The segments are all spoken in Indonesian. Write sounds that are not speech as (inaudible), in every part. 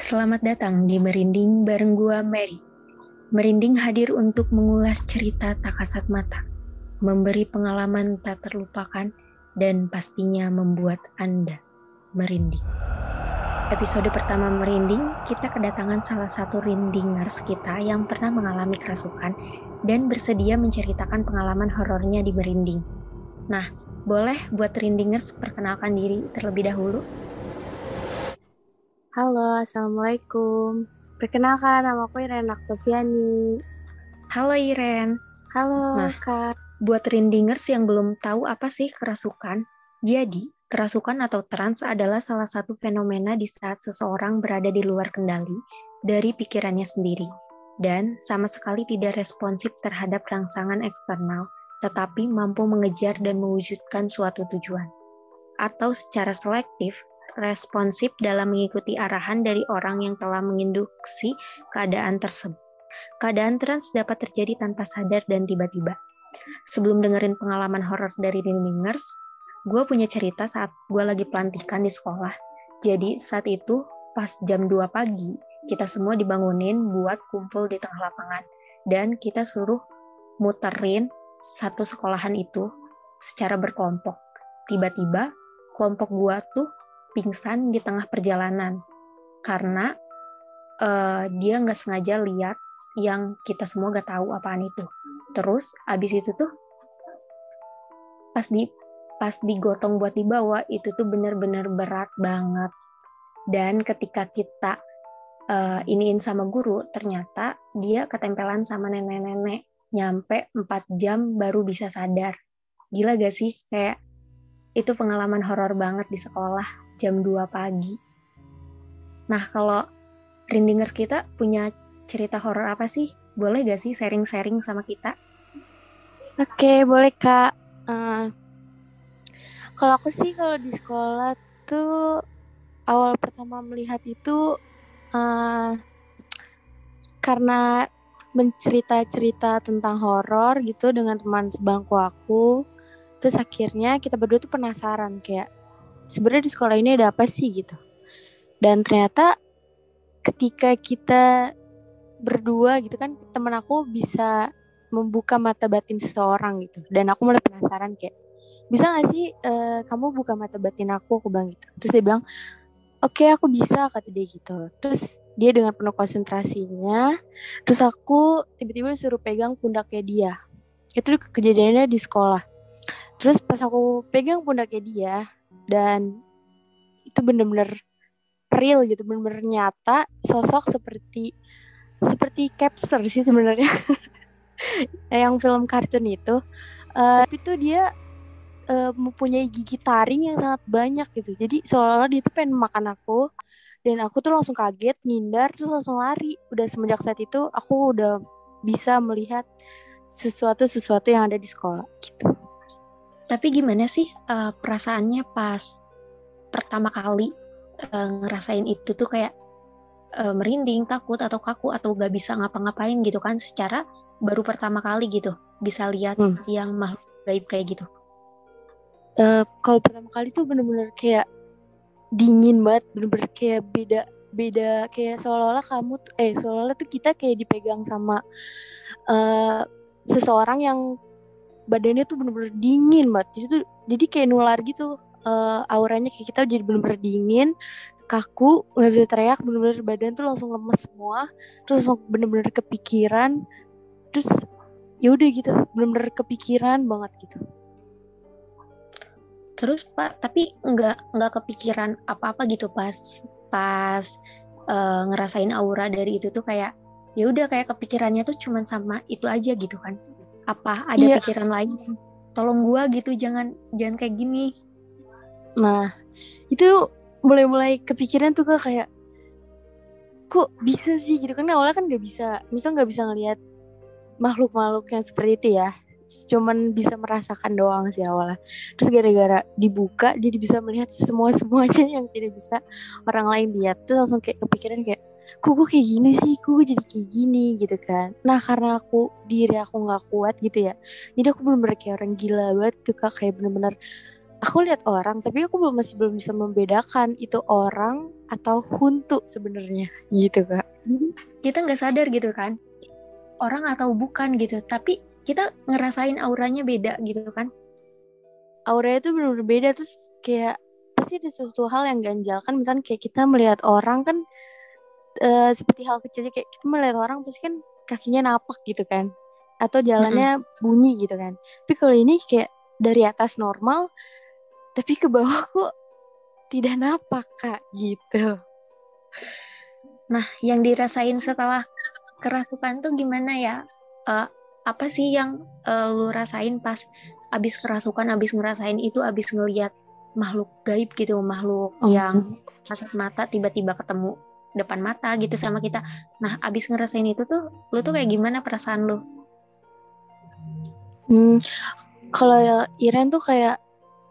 Selamat datang di Merinding bareng gua Mary. Merinding hadir untuk mengulas cerita tak kasat mata, memberi pengalaman tak terlupakan, dan pastinya membuat Anda merinding. Episode pertama Merinding, kita kedatangan salah satu rindingers kita yang pernah mengalami kerasukan dan bersedia menceritakan pengalaman horornya di Merinding. Nah, boleh buat rindingers perkenalkan diri terlebih dahulu? Halo, Assalamualaikum. Perkenalkan, nama aku Iren Aktoviani. Halo Iren. Halo, Nah. Kak. Buat rindingers yang belum tahu apa sih kerasukan, jadi kerasukan atau trans adalah salah satu fenomena di saat seseorang berada di luar kendali dari pikirannya sendiri dan sama sekali tidak responsif terhadap rangsangan eksternal, tetapi mampu mengejar dan mewujudkan suatu tujuan. Atau secara selektif, responsif dalam mengikuti arahan dari orang yang telah menginduksi keadaan tersebut. Keadaan trans dapat terjadi tanpa sadar dan tiba-tiba. Sebelum dengerin pengalaman horor dari Rindingers, gue punya cerita saat gue lagi pelantikan di sekolah. Jadi saat itu pas jam 2 pagi, kita semua dibangunin buat kumpul di tengah lapangan. Dan kita suruh muterin satu sekolahan itu secara berkelompok. Tiba-tiba kelompok gue tuh pingsan di tengah perjalanan. Karena eh, dia nggak sengaja lihat yang kita semua gak tahu apaan itu. Terus abis itu tuh pas di pas digotong buat dibawa itu tuh bener-bener berat banget. Dan ketika kita uh, iniin sama guru, ternyata dia ketempelan sama nenek-nenek nyampe 4 jam baru bisa sadar. Gila gak sih? Kayak itu pengalaman horor banget di sekolah jam 2 pagi. Nah, kalau Rindingers kita punya cerita horor apa sih? Boleh gak sih sharing-sharing sama kita? Oke, boleh, Kak. Eh, kalau aku sih kalau di sekolah tuh awal pertama melihat itu eh, karena mencerita-cerita tentang horor gitu dengan teman sebangku aku. Terus akhirnya kita berdua tuh penasaran kayak sebenarnya di sekolah ini ada apa sih gitu. Dan ternyata ketika kita berdua gitu kan temen aku bisa membuka mata batin seseorang gitu. Dan aku mulai penasaran kayak bisa gak sih eh, kamu buka mata batin aku? Aku bilang gitu. Terus dia bilang oke aku bisa kata dia gitu. Terus dia dengan penuh konsentrasinya terus aku tiba-tiba suruh pegang pundaknya dia. Itu kejadiannya di sekolah. Terus pas aku pegang pundaknya dia dan itu bener-bener real gitu bener-bener nyata sosok seperti seperti capster sih sebenarnya. (laughs) Yang film kartun itu. Eh, tapi tuh dia eh, mempunyai gigi taring yang sangat banyak gitu. Jadi seolah-olah dia tuh pengen makan aku. Dan aku tuh langsung kaget ngindar terus langsung lari. Udah semenjak saat itu aku udah bisa melihat sesuatu sesuatu yang ada di sekolah gitu Tapi gimana sih uh, perasaannya pas pertama kali uh, ngerasain itu tuh kayak uh, merinding, takut atau kaku atau gak bisa ngapa-ngapain gitu kan secara baru pertama kali gitu bisa lihat Hmm. yang makhluk gaib kayak gitu. Eh, kalau pertama kali tuh bener-bener kayak dingin banget, bener-bener kayak beda beda kayak seolah-olah kamu eh seolah-olah tuh kita kayak dipegang sama eh seseorang yang badannya tuh bener-bener dingin banget. Jadi tuh jadi kayak nular gitu eh auranya kayak kita jadi bener-bener dingin, kaku, nggak bisa teriak, bener-bener badan tuh langsung lemes semua, terus bener-bener kepikiran, terus ya udah gitu, bener-bener kepikiran banget gitu. Terus Pak, tapi nggak nggak kepikiran apa-apa gitu pas pas uh, ngerasain aura dari itu tuh kayak ya udah kayak kepikirannya tuh cuman sama itu aja gitu kan. Apa ada Iya. pikiran lain? Tolong gua gitu jangan jangan kayak gini. Nah, itu mulai-mulai kepikiran tuh kak kayak kok bisa sih gitu kan awalnya kan nggak bisa, misalnya nggak bisa ngelihat makhluk-makhluk yang seperti itu ya, cuman bisa merasakan doang sih awalnya. Terus gara-gara dibuka jadi bisa melihat semua semuanya (laughs) yang tidak bisa orang lain lihat. Terus langsung kayak kepikiran kayak kok gue kayak gini sih, kok gue jadi kayak gini? Gitu kan. Nah karena aku diri aku nggak kuat gitu ya, jadi aku bener-bener kayak orang gila banget tuh kak. Kayak bener-bener aku lihat orang tapi aku belum masih belum bisa membedakan itu orang atau huntu sebenarnya. Gitu kak. Kita nggak sadar gitu kan. Orang atau bukan gitu tapi kita ngerasain auranya beda gitu kan. Auranya itu benar-benar beda terus kayak pasti ada sesuatu hal yang ganjal kan. Misalnya kayak kita melihat orang kan uh, seperti hal kecilnya kayak kita melihat orang pasti kan kakinya napak gitu kan atau jalannya mm -hmm. bunyi gitu kan tapi kalau ini kayak dari atas normal tapi ke bawah kok tidak napak kak gitu nah yang dirasain setelah kerasukan tuh gimana ya uh, apa sih yang uh, lu rasain pas abis kerasukan abis ngerasain itu abis ngeliat makhluk gaib gitu makhluk oh. yang kasat mata tiba-tiba ketemu depan mata gitu sama kita. Nah abis ngerasain itu tuh lu tuh kayak gimana perasaan lu? Hmm, kalau Iren tuh kayak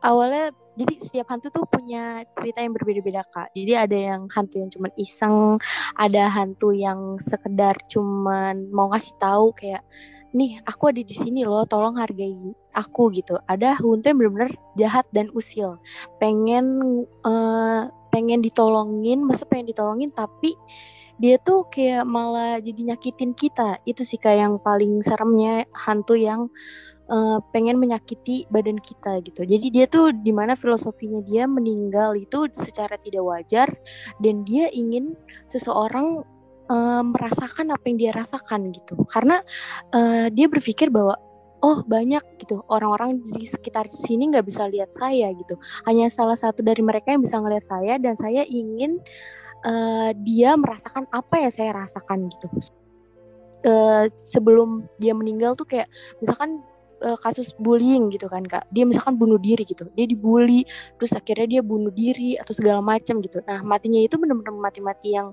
awalnya jadi setiap hantu tuh punya cerita yang berbeda-beda kak. Jadi ada yang hantu yang cuman iseng ada hantu yang sekedar cuman mau ngasih tahu kayak nih aku ada di sini loh tolong hargai aku gitu. Ada hantu yang benar-benar jahat dan usil. Pengen uh, pengen ditolongin masa pengen ditolongin tapi dia tuh kayak malah jadi nyakitin kita itu sih kayak yang paling seremnya hantu yang uh, pengen menyakiti badan kita gitu. Jadi dia tuh di mana filosofinya dia meninggal itu secara tidak wajar dan dia ingin seseorang uh, merasakan apa yang dia rasakan gitu. Karena uh, dia berpikir bahwa oh banyak gitu. Orang-orang di sekitar sini nggak bisa lihat saya gitu. Hanya salah satu dari mereka yang bisa ngelihat saya dan saya ingin uh, dia merasakan apa ya saya rasakan gitu. Uh, sebelum dia meninggal tuh kayak misalkan uh, kasus bullying gitu kan kak. Dia misalkan bunuh diri gitu. Dia dibully terus akhirnya dia bunuh diri atau segala macam gitu. Nah matinya itu benar-benar mati-mati yang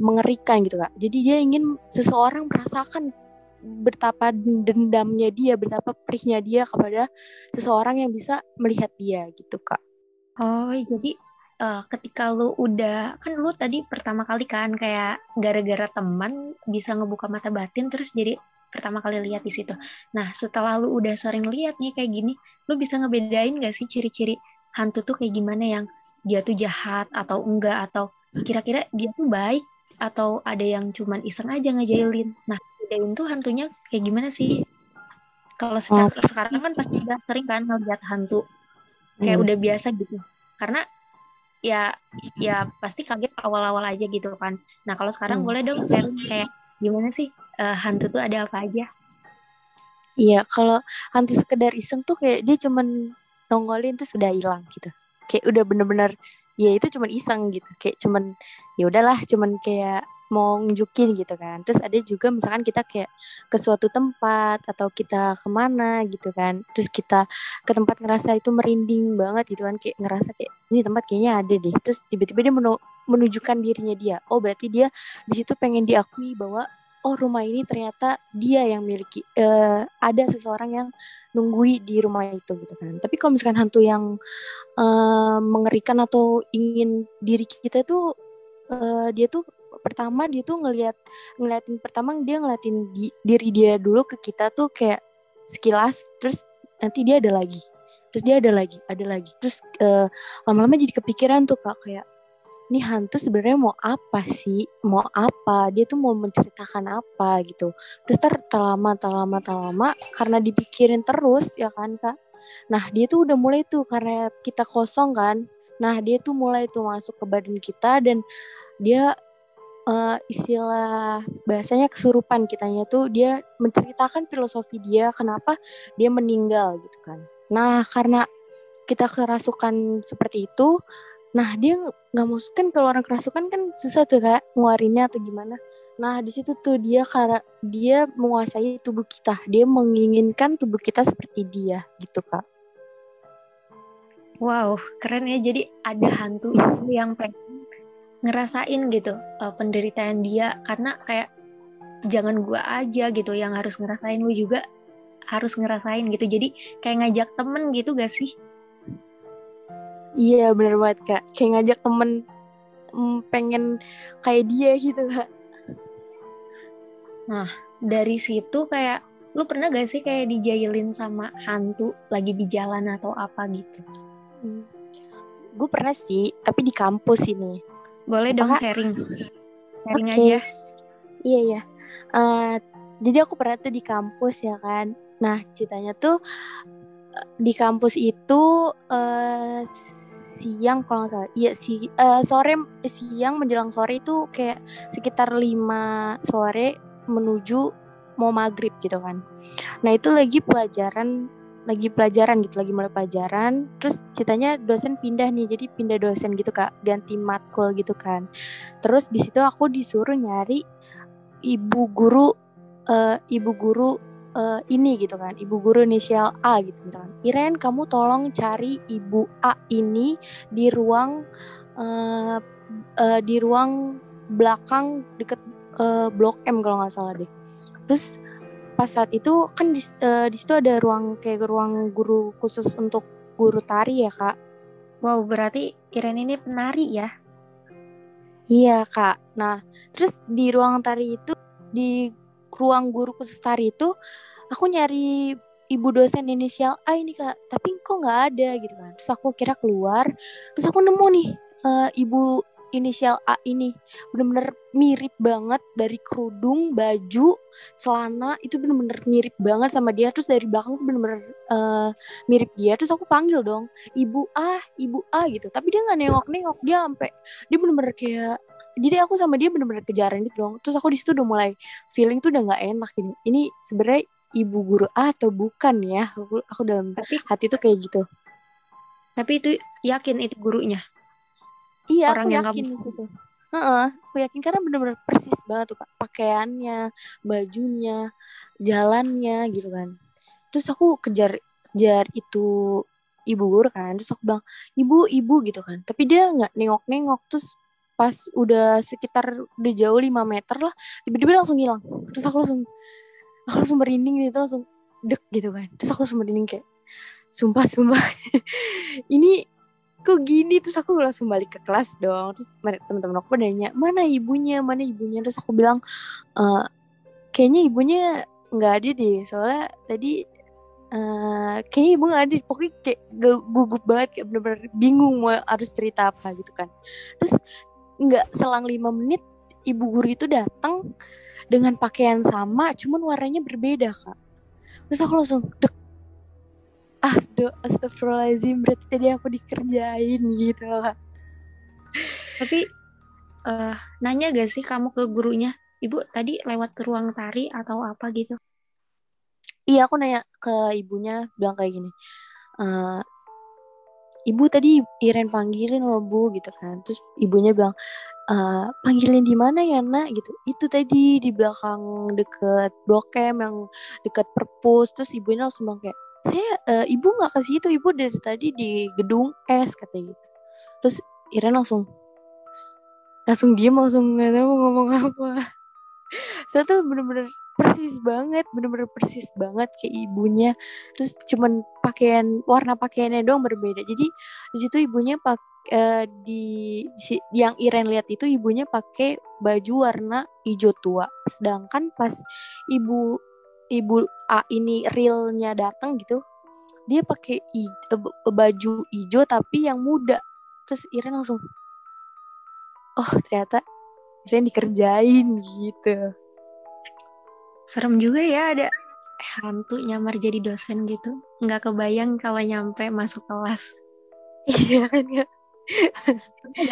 mengerikan gitu kak. Jadi dia ingin seseorang merasakan betapa dendamnya dia betapa perihnya dia kepada seseorang yang bisa melihat dia gitu kak oh jadi uh, ketika lu udah kan lu tadi pertama kali kan kayak gara-gara teman bisa ngebuka mata batin terus jadi pertama kali lihat di situ. Nah, setelah lu udah sering lihat nih kayak gini, lu bisa ngebedain gak sih ciri-ciri hantu tuh kayak gimana yang dia tuh jahat atau enggak atau kira-kira dia tuh baik atau ada yang cuman iseng aja ngejailin. Nah, bedain tuh hantunya kayak gimana sih? Kalau secara oh. sekarang kan pasti udah sering kan ngeliat hantu. Kayak hmm. udah biasa gitu. Karena ya ya pasti kaget awal-awal aja gitu kan. Nah, kalau sekarang hmm. boleh dong sharing kayak gimana sih uh, hantu tuh ada apa aja? Iya, kalau hantu sekedar iseng tuh kayak dia cuman nongolin tuh sudah hilang gitu. Kayak udah bener-bener ya itu cuman iseng gitu. Kayak cuman ya udahlah cuman kayak mau nunjukin gitu kan. Terus ada juga misalkan kita kayak ke suatu tempat atau kita ke mana gitu kan. Terus kita ke tempat ngerasa itu merinding banget gitu kan. Kayak ngerasa kayak ini tempat kayaknya ada deh. Terus tiba-tiba dia menu menunjukkan dirinya dia. Oh berarti dia di situ pengen diakui bahwa oh rumah ini ternyata dia yang miliki uh, ada seseorang yang nunggui di rumah itu gitu kan tapi kalau misalkan hantu yang uh, mengerikan atau ingin diri kita itu uh, dia tuh pertama dia tuh ngelihat ngeliatin pertama dia ngeliatin di, diri dia dulu ke kita tuh kayak sekilas terus nanti dia ada lagi terus dia ada lagi ada lagi. Terus uh, lama-lama jadi kepikiran tuh kak kayak ini hantu sebenarnya mau apa sih? Mau apa? Dia tuh mau menceritakan apa? Gitu. Terus ter terlama terlama terlama karena dipikirin terus ya kan kak? Nah dia tuh udah mulai tuh karena kita kosong kan nah dia tuh mulai tuh masuk ke badan kita dan dia uh, istilah bahasanya kesurupan kitanya tuh dia menceritakan filosofi dia kenapa dia meninggal gitu kan nah karena kita kerasukan seperti itu Nah dia nggak mau kan kalau orang kerasukan kan susah tuh kak nguarinnya atau gimana. Nah di situ tuh dia karena dia menguasai tubuh kita, dia menginginkan tubuh kita seperti dia gitu kak. Wow keren ya jadi ada hantu (laughs) itu yang pengen ngerasain gitu uh, penderitaan dia. Karena kayak jangan gua aja gitu yang harus ngerasain. Lu juga harus ngerasain gitu. Jadi kayak ngajak temen gitu gak sih? Iya bener banget kak. Kayak ngajak temen mm, Pengen kayak dia gitu kak. Nah dari situ kayak Lu pernah gak sih kayak dijailin sama hantu Lagi di jalan atau apa gitu? Hmm. Gue pernah sih, tapi di kampus ini. Boleh Apa, dong sharing. Sharing Oke. aja. Iya iya. Eh, jadi aku pernah tuh di kampus ya kan. Nah ceritanya tuh eh, di kampus itu eh, siang kalau nggak salah. Iya si eh, sore siang menjelang sore itu kayak sekitar 5 sore menuju mau maghrib gitu kan. Nah itu lagi pelajaran lagi pelajaran gitu lagi mulai pelajaran terus ceritanya dosen pindah nih jadi pindah dosen gitu kak. Ganti matkul gitu kan. Terus di situ aku disuruh nyari ibu guru eh, ibu guru eh, ini gitu kan ibu guru inisial A gitu misalkan. Iren kamu tolong cari ibu A ini di ruang eh, eh, di ruang belakang deket eh, blok M kalau nggak salah deh. Terus pas saat itu kan di, eh, di situ ada ruang kayak ruang guru khusus untuk guru tari ya kak Wow, berarti Iren ini penari ya? Iya kak. Nah terus di ruang tari itu di ruang guru khusus tari itu aku nyari ibu dosen inisial A ini kak. Tapi kok nggak ada gitu kan. Terus aku kira keluar. Terus aku nemu nih eh, ibu inisial A ini bener-bener mirip banget dari kerudung, baju, celana itu bener-bener mirip banget sama dia. Terus dari belakang tuh bener-bener eh, mirip dia. Terus aku panggil dong, ibu A, ibu A gitu. Tapi dia nggak nengok-nengok. Dia sampai dia bener-bener kayak jadi aku sama dia bener-bener kejaran gitu dong terus aku di situ udah mulai feeling tuh udah nggak enak ini ini sebenarnya ibu guru A atau bukan ya aku, aku dalam Tapi hati tuh kayak gitu tapi itu yakin itu gurunya. Iya Orang aku yang yakin kamu- di situ. Heeh, aku yakin karena bener-bener persis banget tuh kak. Pakaiannya bajunya jalannya gitu kan. Terus aku kejar kejar itu ibu guru kan terus aku bilang ibu ibu gitu kan. Tapi dia nggak nengok-nengok terus pas udah sekitar udah jauh 5 meter lah tiba-tiba langsung hilang. Terus aku langsung aku langsung merinding gitu langsung dek gitu kan. Terus aku langsung merinding kayak sumpah sumpah. (laughs) Ini kok gini? Terus aku langsung balik ke kelas dong. Terus teman-teman aku nanya mana ibunya? Mana ibunya? Terus aku bilang "Eh, kayaknya ibunya nggak ada deh. Soalnya tadi eh kayaknya ibu nggak ada pokoknya kayak gu- gugup banget kayak bener-bener bingung mau harus cerita apa gitu kan. Terus nggak selang lima menit ibu guru itu datang dengan pakaian sama cuman warnanya berbeda kak. Terus aku langsung dek Asdo, astagfirullahaladzim berarti tadi aku dikerjain gitu lah. Tapi eh nanya gak sih kamu ke gurunya? Ibu tadi lewat ke ruang tari atau apa gitu? Iya aku nanya ke ibunya bilang kayak gini "Eh, Ibu tadi Iren panggilin loh bu gitu kan. Terus ibunya bilang "Eh, Panggilin di mana ya nak? Gitu. Itu tadi di belakang deket Blok M yang deket perpus. Terus ibunya langsung bilang kayak Saya eh, ibu gak ke situ Ibu dari tadi di gedung S katanya gitu. Terus Iren langsung Langsung diem langsung gak tahu ngomong apa. (laughs) Saya tuh bener-bener persis banget bener-bener persis banget kayak ibunya. Terus cuman pakaian warna pakaiannya doang berbeda. Jadi di situ ibunya pak eh, di si- yang Iren lihat itu ibunya pakai baju warna hijau tua. Sedangkan pas ibu ibu A ini realnya datang gitu dia pakai eh, b- baju hijau tapi yang muda terus Iren langsung oh ternyata Iren dikerjain gitu Serem juga ya ada hantu nyamar jadi dosen gitu. Nggak kebayang kalau nyampe masuk kelas. iya kan ya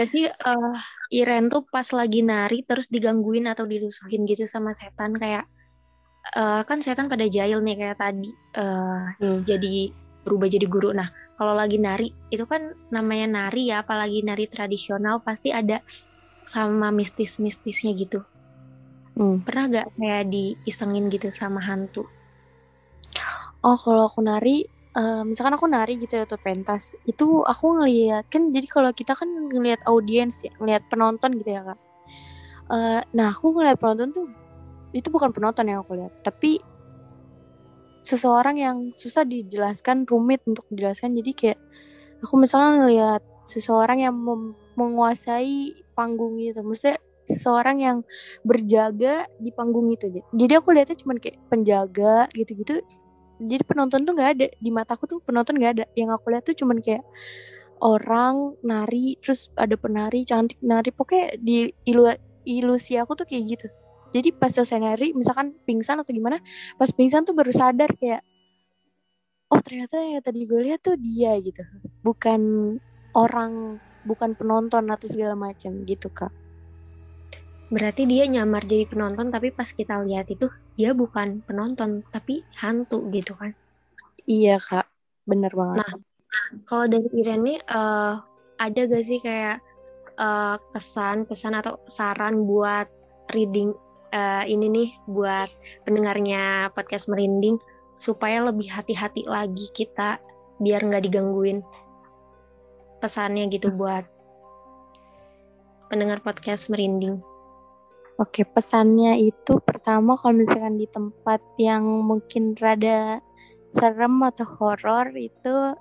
sih eh, Iren tuh pas lagi nari terus digangguin atau dirusuhin gitu sama setan kayak eh, kan setan pada jahil nih kayak tadi eh, Hmm. jadi berubah jadi guru. Nah kalau lagi nari itu kan namanya nari ya apalagi nari tradisional pasti ada sama mistis-mistisnya gitu. Hmm. Pernah gak kayak diisengin gitu sama hantu? Oh, kalau aku nari, eh, misalkan aku nari gitu ya atau pentas, itu aku ngelihat kan jadi kalau kita kan ngelihat audiens ya, ngelihat penonton gitu ya kak. Eh, nah aku ngelihat penonton tuh itu bukan penonton yang aku lihat, tapi seseorang yang susah dijelaskan, rumit untuk dijelaskan. Jadi kayak aku misalnya ngelihat seseorang yang menguasai panggung itu, maksudnya seseorang yang berjaga di panggung itu. Jadi aku lihatnya cuman kayak penjaga gitu-gitu jadi penonton tuh nggak ada di mataku tuh penonton nggak ada yang aku lihat tuh cuman kayak orang nari terus ada penari cantik nari pokoknya di ilu ilusi aku tuh kayak gitu jadi pas selesai nari misalkan pingsan atau gimana pas pingsan tuh baru sadar kayak oh ternyata yang tadi gue lihat tuh dia gitu. Bukan orang bukan penonton atau segala macam gitu kak. Berarti dia nyamar jadi penonton tapi pas kita lihat itu dia bukan penonton tapi hantu gitu kan? Iya kak. Bener banget. Nah kalau dari Irene uh, ada gak sih kayak uh, kesan, pesan atau saran buat reading uh, ini nih buat pendengarnya podcast merinding supaya lebih hati-hati lagi kita biar nggak digangguin pesannya gitu buat pendengar podcast merinding. Oke, pesannya itu pertama kalau misalkan di tempat yang mungkin rada serem atau horor itu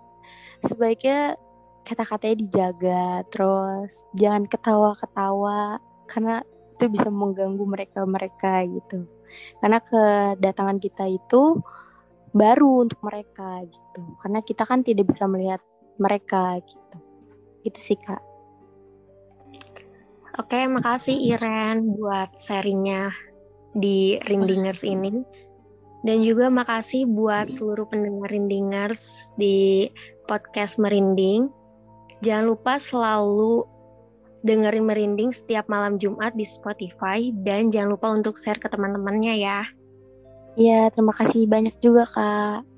sebaiknya kata-katanya dijaga terus jangan ketawa-ketawa karena itu bisa mengganggu mereka-mereka gitu. Karena kedatangan kita itu baru untuk mereka gitu. Karena kita kan tidak bisa melihat mereka gitu. Gitu sih kak. Oke, makasih Iren buat sharingnya di Rindingers ini. Dan juga makasih buat seluruh pendengar Rindingers di podcast Merinding. Jangan lupa selalu dengerin Merinding setiap malam Jumat di Spotify dan jangan lupa untuk share ke teman-temannya ya. Iya, terima kasih banyak juga Kak.